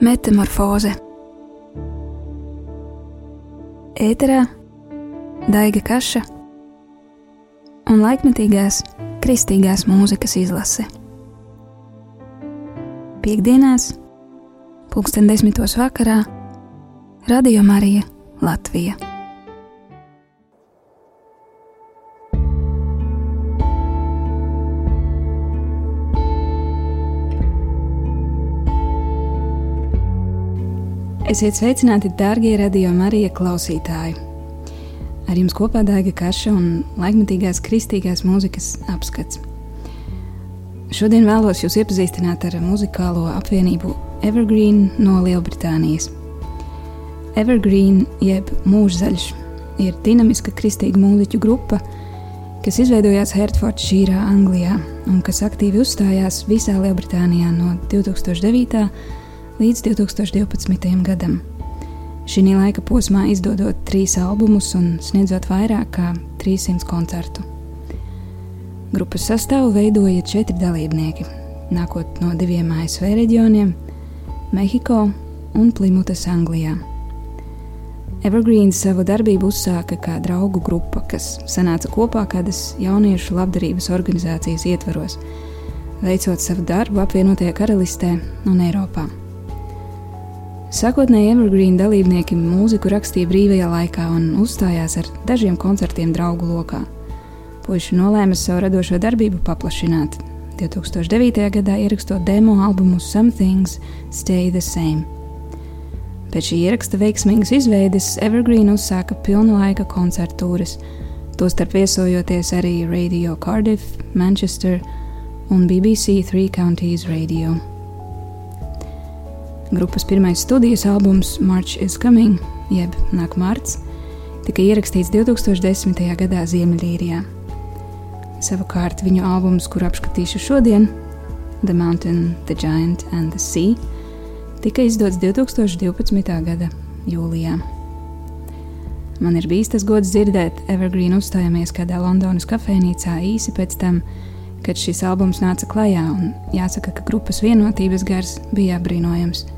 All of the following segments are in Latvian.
Metamorfoze Ēterā Daiga Kaša un laikmetīgās kristīgās mūzikas izlase. Piektdienās, pulksten desmitos vakarā, Radio Marija Latvija. Esiet sveicināti, darbie radio Marija klausītāji! Ar jums kopā dēga kaša un laikmatīgās kristīgās mūzikas apskats. Šodien vēlos jūs iepazīstināt ar muzikālo apvienību Evergreen no Lielbritānijas. Evergreen jeb mūžzaļš ir dinamiska kristīga mūziķu grupa, kas izveidojās Hertfordšīrā, Anglijā, un kas aktīvi uzstājās visā Lielbritānijā no 2009 līdz 2012. gadam. Šī laika posmā izdodot trīs albumus un sniedzot vairāk kā 300 koncertu. Grupas sastāvu veidoja četri dalībnieki, nākot no diviem ASV reģioniem - Mehiko un Plimutas, Anglijā. Evergreen savu darbību uzsāka kā draugu grupa, kas sanāca kopā kādas jauniešu labdarības organizācijas ietvaros, veicot savu darbu apvienotajā karalistē un Eiropā. Sākotnēji Evergreen dalībnieki mūziku rakstīja brīvajā laikā un uzstājās ar dažiem koncertiem draugu lokā. Puisi nolēma savu radošo darbību paplašināt. 2009. gadā ierakstot demo albumu Some Things Stay the Same. Pēc šī ieraksta veiksmīgas izveides Evergreen uzsāka pilnlaika koncertu tūres, tostarp viesojoties arī Radio Cardiff, Manchester un BBC Three Counties Radio. Grupas pirmais studijas albums March is Coming, jeb Nāk Mārts, tika ierakstīts 2010. gadā Ziemeļīrijā. Savukārt viņu albums, kur apskatīšu šodien, The Mountain, The Giant and the Sea, tika izdots 2012. gada jūlijā. Man ir bijis tas gods dzirdēt Evergreen uzstājamies kādā Londonas kafejnīcā īsi pēc tam, kad šis albums nāca klajā, un jāsaka, ka grupas vienotības gars bija apbrīnojams.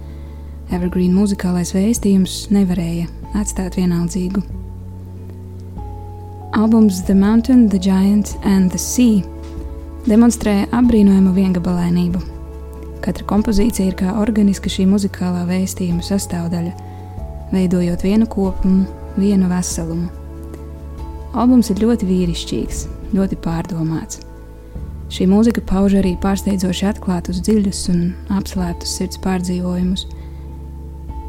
Evergreen muzikālais vēstījums nevarēja atstāt vienaldzīgu. Albums The Mountain, The Giant and the Sea demonstrē apbrīnojamu viengabalainību. Katra kompozīcija ir kā organiska šī muzikālā vēstījuma sastāvdaļa, veidojot vienu kopumu, vienu veselumu. Albums ir ļoti vīrišķīgs, ļoti pārdomāts. Šī mūzika pauž arī pārsteidzoši atklātus, dziļus un apslēptus sirds pārdzīvojumus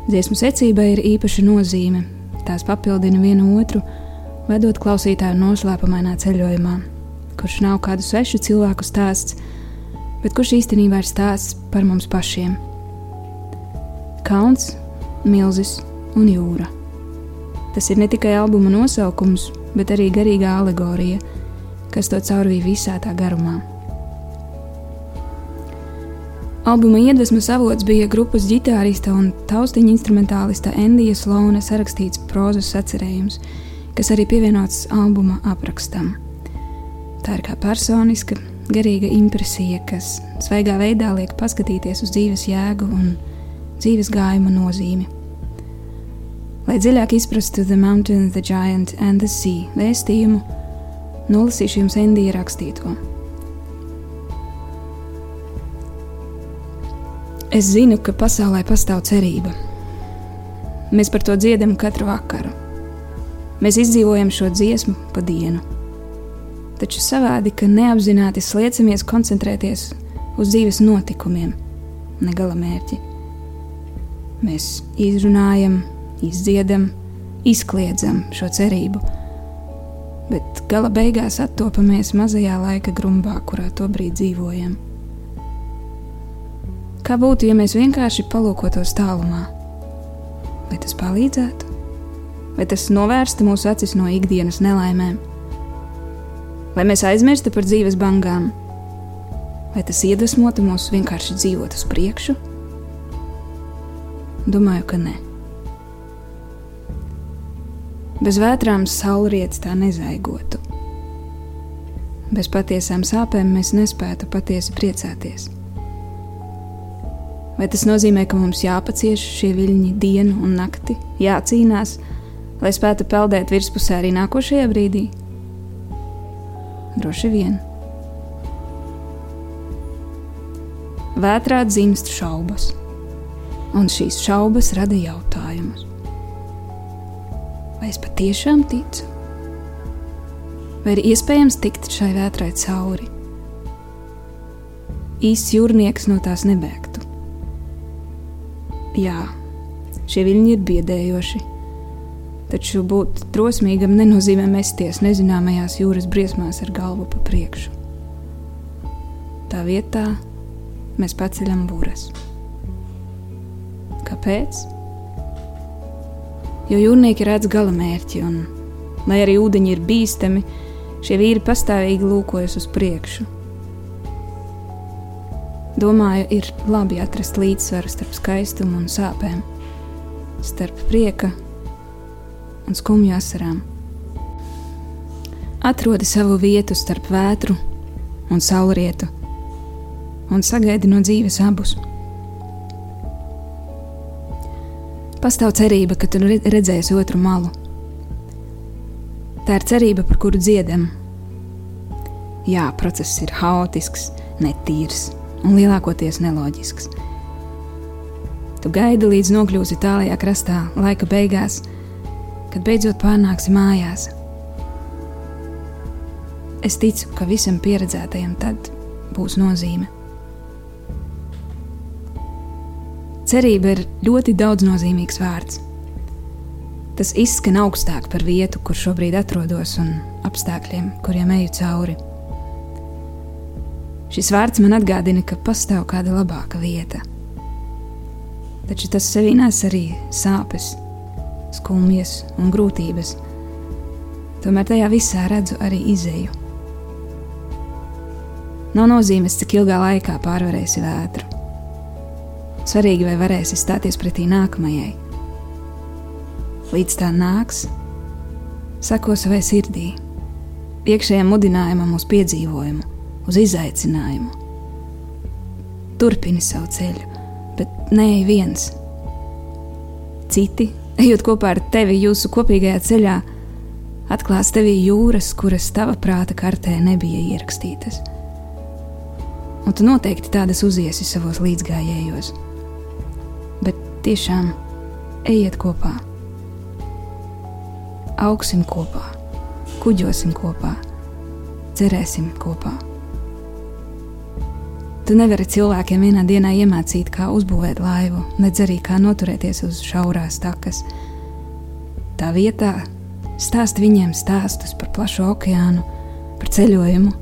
Dziesmu secībai ir īpaša nozīme. Tās papildina vienu otru, vedot klausītāju noslēpumainā ceļojumā, kurš nav kādu svešu cilvēku stāsts, bet kurš īstenībā ir stāsts par mums pašiem. Kalns, milzis un jūra. Tas ir ne tikai albuma nosaukums, bet arī garīgā alegorija, kas to caurvīja visā tā garumā. Albuma iedvesmas avots bija grupas ģitārista un taustiņa instrumentālista Endija Slona sarakstīts prozas sacerējums, kas arī pievienots albuma aprakstam. Tā ir kā personiska, garīga impresija, kas svaigā veidā liek paskatīties uz dzīves jēgu un dzīves gājuma nozīmi. Lai dziļāk izprastu The Mountain, The Giant and the Sea vēstījumu, nolasīšu jums Endija rakstīto. Es zinu, ka pasaulē pastāv cerība. Mēs par to dziedam katru vakaru. Mēs izdzīvojam šo dziesmu pa dienu. Taču savādi, ka neapzināti sliecamies koncentrēties uz dzīves notikumiem, ne gala mērķi. Mēs izrunājam, izdziedam, izkliedzam šo cerību, bet gala beigās attopamies mazajā laika grumbā, kurā tobrīd dzīvojam. Kā būtu, ja mēs vienkārši palūkotos tālumā? Vai tas palīdzētu? Vai tas novērstu mūsu acis no ikdienas nelaimēm? Vai mēs aizmirstu par dzīves bangām? Vai tas iedvesmotu mūs vienkārši dzīvot uz priekšu? Domāju, ka nē. Bez vētrām saulrietis tā nezaigotu. Bez patiesām sāpēm mēs nespētu patiesi priecāties. Vai tas nozīmē, ka mums jāpacieš šie viļņi dienu un nakti, jācīnās, lai spētu peldēt virspusē arī nākošajā brīdī? Droši vien. Vētrā dzimst šaubas, un šīs šaubas rada jautājumus. Vai es patiešām ticu? Vai ir iespējams tikt šai vētrai cauri? Īsts jūrnieks no tās nebēgtu. Jā, šie viļņi ir biedējoši, taču būt drosmīgam nenozīmē mesties nezināmajās jūras briesmās ar galvu pa priekšu. Tā vietā mēs paceļam būras. Kāpēc? Jo jūrnieki redz gala mērķi, un, lai arī ūdeņi ir bīstami, šie vīri pastāvīgi lūkojas uz priekšu Domāju, ir labi atrast līdzsvaru starp skaistumu un sāpēm, starp prieka un skumju asarām. Atrodi savu vietu starp vētru un saulrietu un sagaidi no dzīves abus. Pastāv cerība, ka tu redzēsi otru malu. Tā ir cerība, par kuru dziedam. Jā, process ir haotisks, netīrs un lielākoties neloģisks. Tu gaidi līdz nokļūsi tālākajā krastā, laika beigās, kad beidzot pārnāksi mājās. Es ticu, ka visam pieredzētajam tad būs nozīme. Cerība ir ļoti daudznozīmīgs vārds. Tas izskan augstāk par vietu, kur šobrīd atrodos, un apstākļiem, kuriem eju cauri. Šis vārds man atgādina, ka pastāv kāda labāka vieta. Taču tas sevī nes arī sāpes, skumjas un grūtības. Tomēr tajā visā redzu arī izēju. Nav nozīmes, cik ilgā laikā pārvarēsi vētru. Svarīgi, vai varēsi stāties pretī nākamajai. Līdz tā nāks, sako savai sirdī, iekšējam mudinājumam uz piedzīvojumu uz izaicinājumu. Turpini savu ceļu, bet ne viens. Citi, ejot kopā ar tevi jūsu kopīgajā ceļā, atklās tevī jūras, kuras tava prāta kartē nebija ierakstītas. Un tu noteikti tādas uziesi savos līdzgājējos. Bet tiešām ejiet kopā, augsim kopā, kuģosim kopā, cerēsim kopā. Tu nevari cilvēkiem vienā dienā iemācīt, kā uzbūvēt laivu, nedz arī kā noturēties uz šaurās takas. Tā vietā stāst viņiem stāstus par plašu okeānu, par ceļojumu,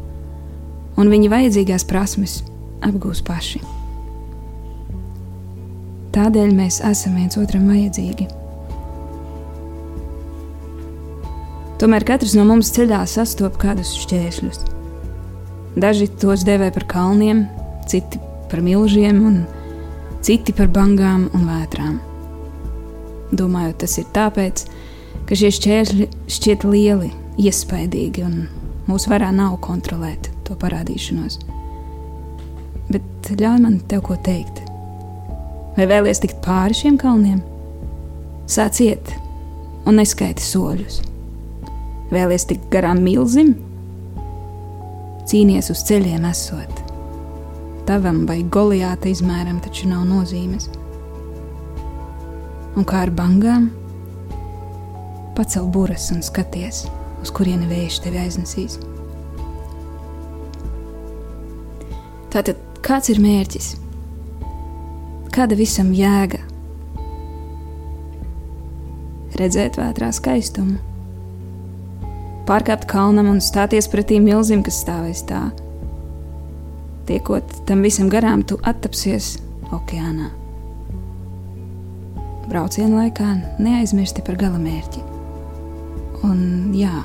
un viņi vajadzīgās prasmes apgūs paši. Tādēļ mēs esam viens otram vajadzīgi. Tomēr katrs no mums ceļā sastopas kādus šķēršļus. Daži tos dēvē par kalniem, citi par milžiem un citi par bangām un vētrām. Domāju, tas ir tāpēc, ka šie šķēršļi šķiet lieli, iespaidīgi un mūsu varā nav kontrolēt to parādīšanos. Bet ļauj man tev ko teikt. Vai vēlies tikt pāri šiem kalniem? Sāc iet un neskaiti soļus. Vēlies tikt garām milzim? Cīnies uz ceļiem esot tavam vai Goliāta izmēram taču nav nozīmes. Un kā ar bangām? Pacel buras un skaties, uz kurieni vējš tevi aiznesīs. Tātad, kāds ir mērķis? Kāda visam jēga? Redzēt vētrā skaistumu, pārkāpt kalnam un stāties pretī milzim, kas stāvēs stāvā Tiekot tam visam garām, tu attapsies okeānā. Brauciena laikā neaizmirsti par galamērķi. Un jā,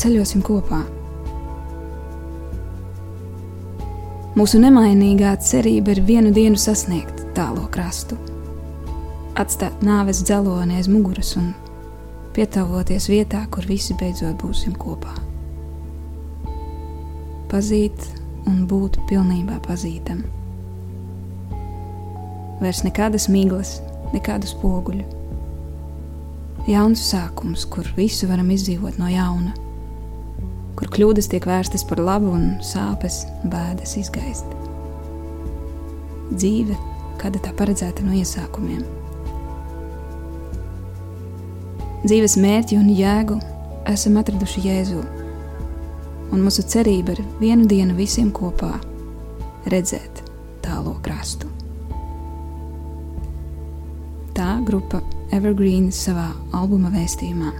ceļosim kopā. Mūsu nemainīgā cerība ir vienu dienu sasniegt tālo krastu, atstāt nāves dzeloni aiz muguras un pietāvoties vietā, kur visi beidzot būsim kopā. Pazīt un būt pilnībā pazītam. vairs nekādas miglas, nekādu spoguļu. Jauns sākums, kur visu varam izdzīvot no jauna, kur kļūdas tiek vērstas par labu un sāpes, bēdas izgaist. Dzīve, kāda tā paredzēta no iesākumiem. Dzīves mērķi un jēgu esam atraduši Jēzu, un mūsu cerība ir vienu dienu visiem kopā redzēt tālo krastu. Tā grupa Evergreen savā albuma vēstījumā.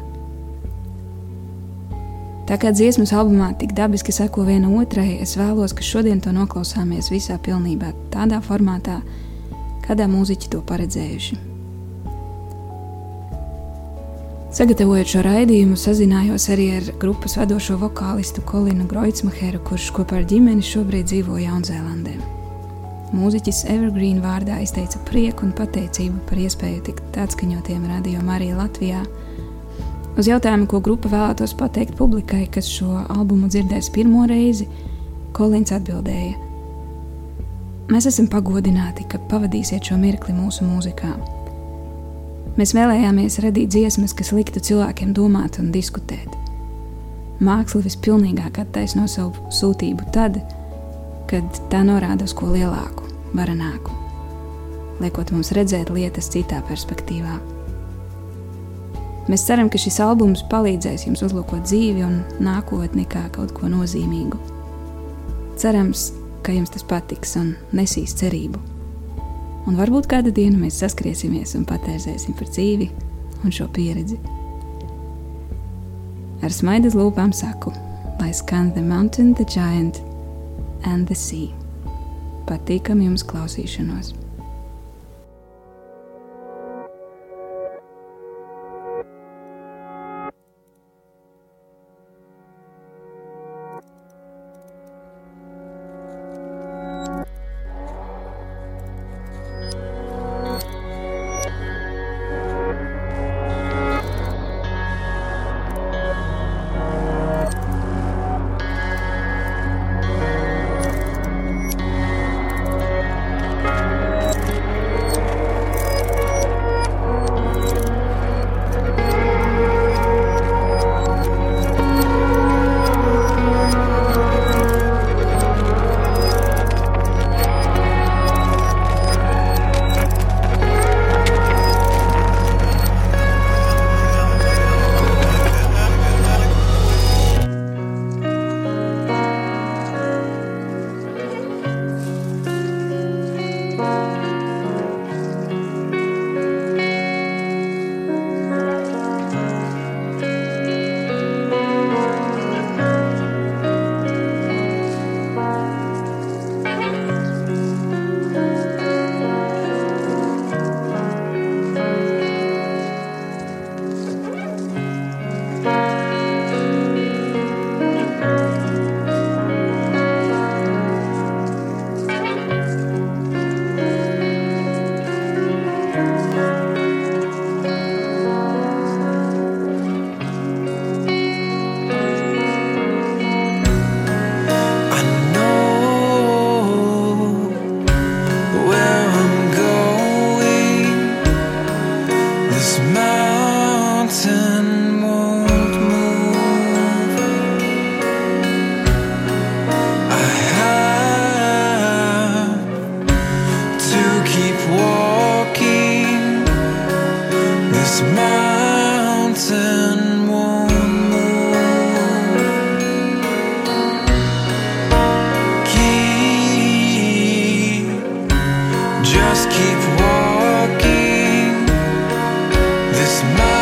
Tā kā dziesmas albumā tik dabiski seko viena otrai, es vēlos, ka šodien to noklausāmies visā pilnībā, tādā formātā, kādā mūziķi to paredzējuši. Sagatavojot šo raidījumu, sazinājos arī ar grupas vadošo vokālistu Kolinu Groitsmacheru, kurš kopā ar ģimeni šobrīd dzīvo Jaunzēlandē. Mūziķis Evergreen vārdā izteica prieku un pateicību par iespēju tikt atskaņotiem radio Marija Latvijā. Uz jautājumu, ko grupa vēlētos pateikt publikai, kas šo albumu dzirdēs pirmo reizi, Kolins atbildēja: Mēs esam pagodināti, ka pavadīsiet šo mirkli mūsu mūzikā. Mēs vēlējāmies radīt dziesmas, kas liktu cilvēkiem domāt un diskutēt. Māksla vispilnīgāk attaisno savu sūtību tad, kad tā norāda uz ko lielāku, varenāku, liekot mums redzēt lietas citā perspektīvā. Mēs ceram, ka šis albums palīdzēs jums uzlūkot dzīvi un nākotni kā kaut ko nozīmīgu. Cerams, ka jums tas patiks un nesīs cerību. Un varbūt kādu dienu mēs saskriesimies un patērzēsim par dzīvi un šo pieredzi. Ar smaidu lūpām saku, lai skan The Mountain, the Giant and the Sea. Patīkam jums klausīšanos! smile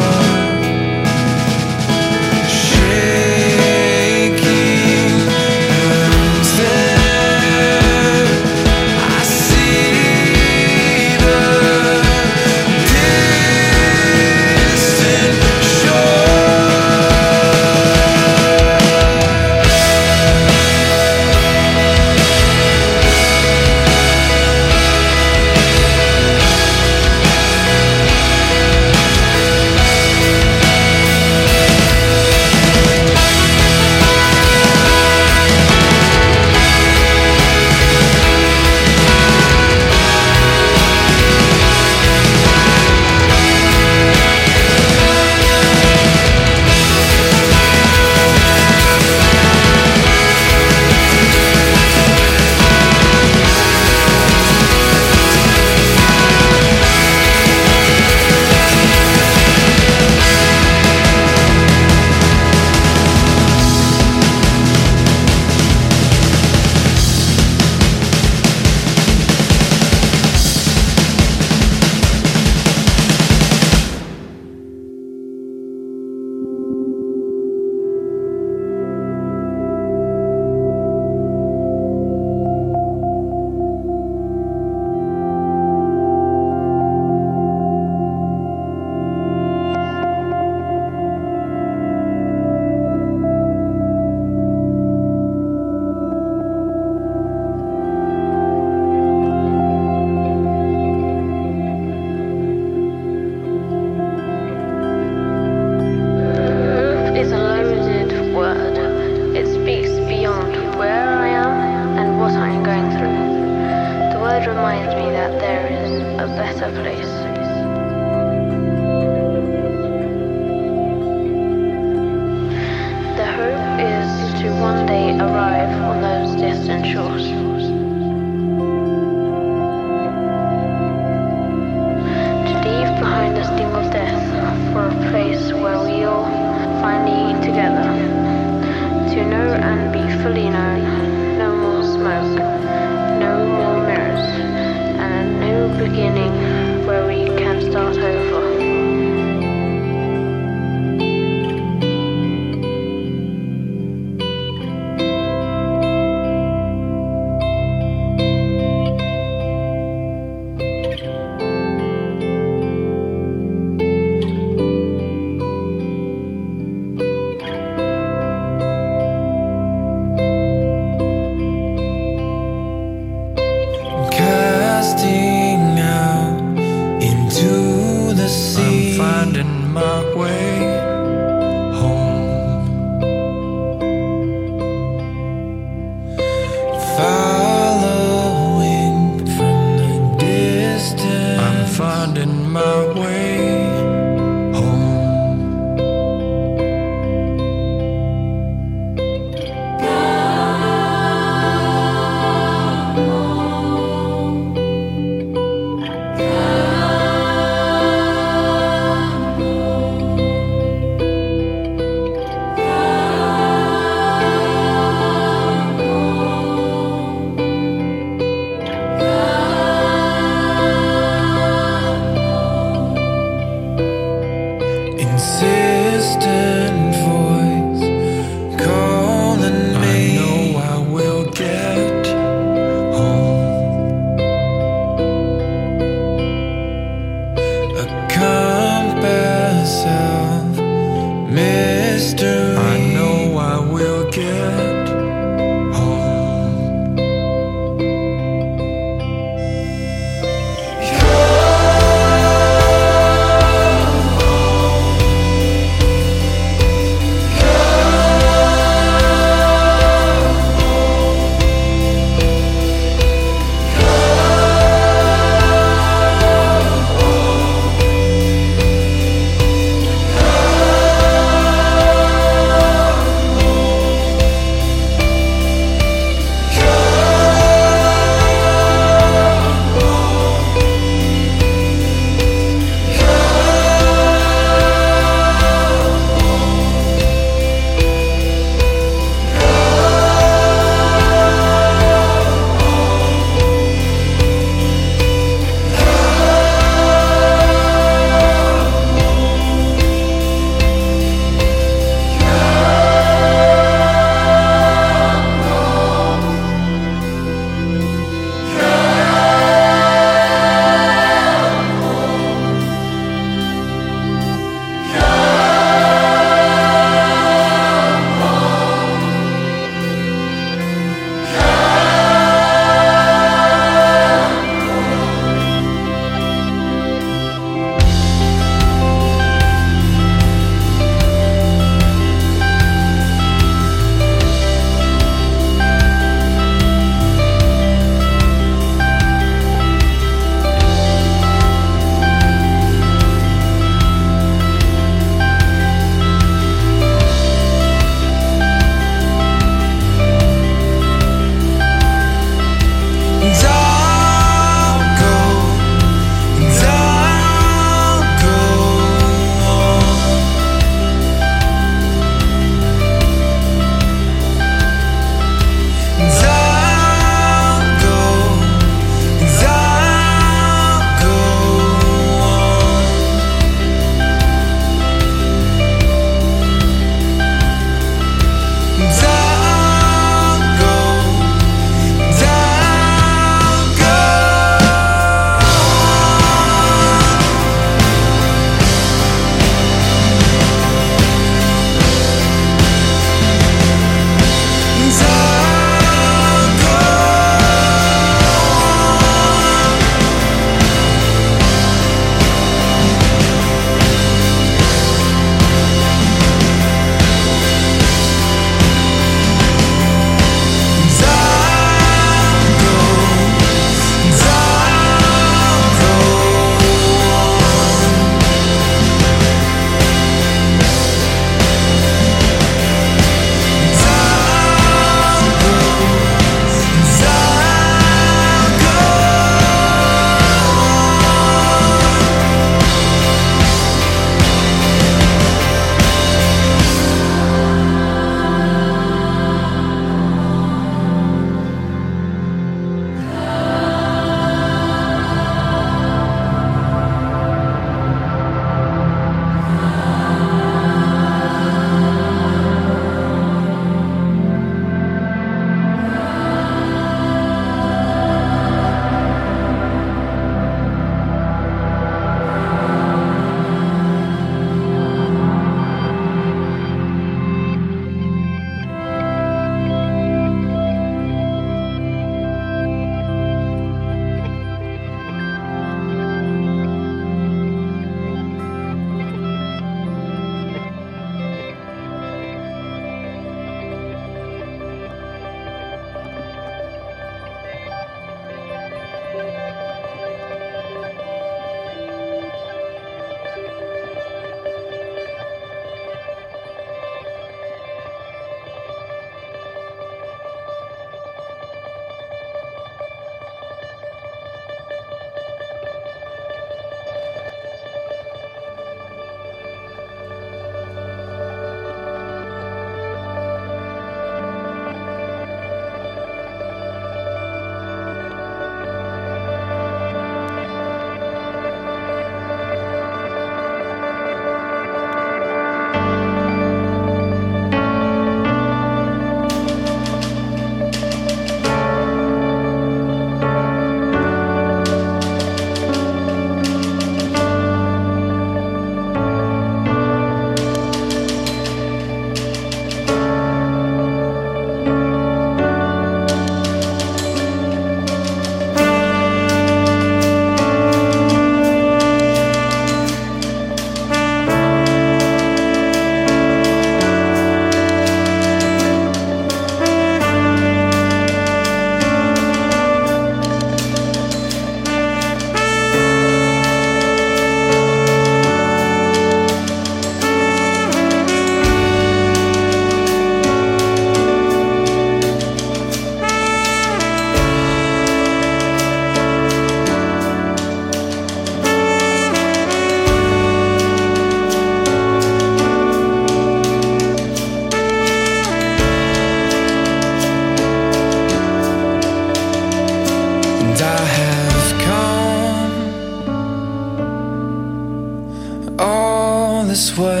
this way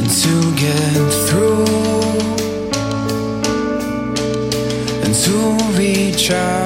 and to get through and to reach out.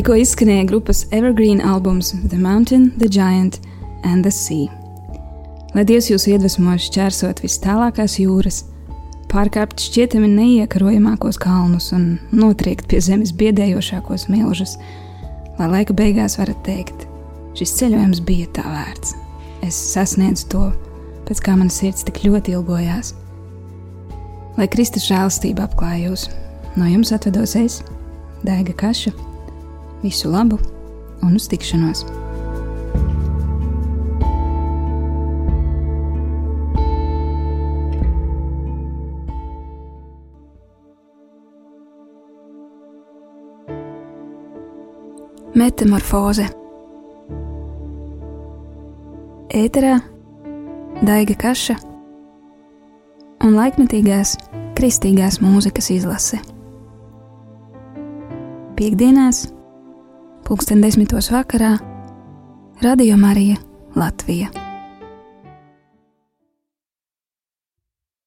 Tikko izskanēja grupas Evergreen albums The Mountain, The Giant and The Sea. Lai Dievs jūs iedvesmo šķērsot vis tālākās jūras, pārkāpt šķietami neiekarojamākos kalnus un notriekt pie zemes biedējošākos milžus, lai laika beigās varat teikt, šis ceļojums bija tā vērts. Es sasniedzu to, pēc kā mana sirds tik ļoti ilgojās. Lai Kristus žēlastība apklāj jūs, no jums atvedos es, Daiga Kaša. Visu labu un uz tikšanos! Metamorfoze Ēterā Daiga Kaša un laikmetīgās kristīgās mūzikas izlase. Piektdienās, pulksten desmitos vakarā, Radio Marija Latvija.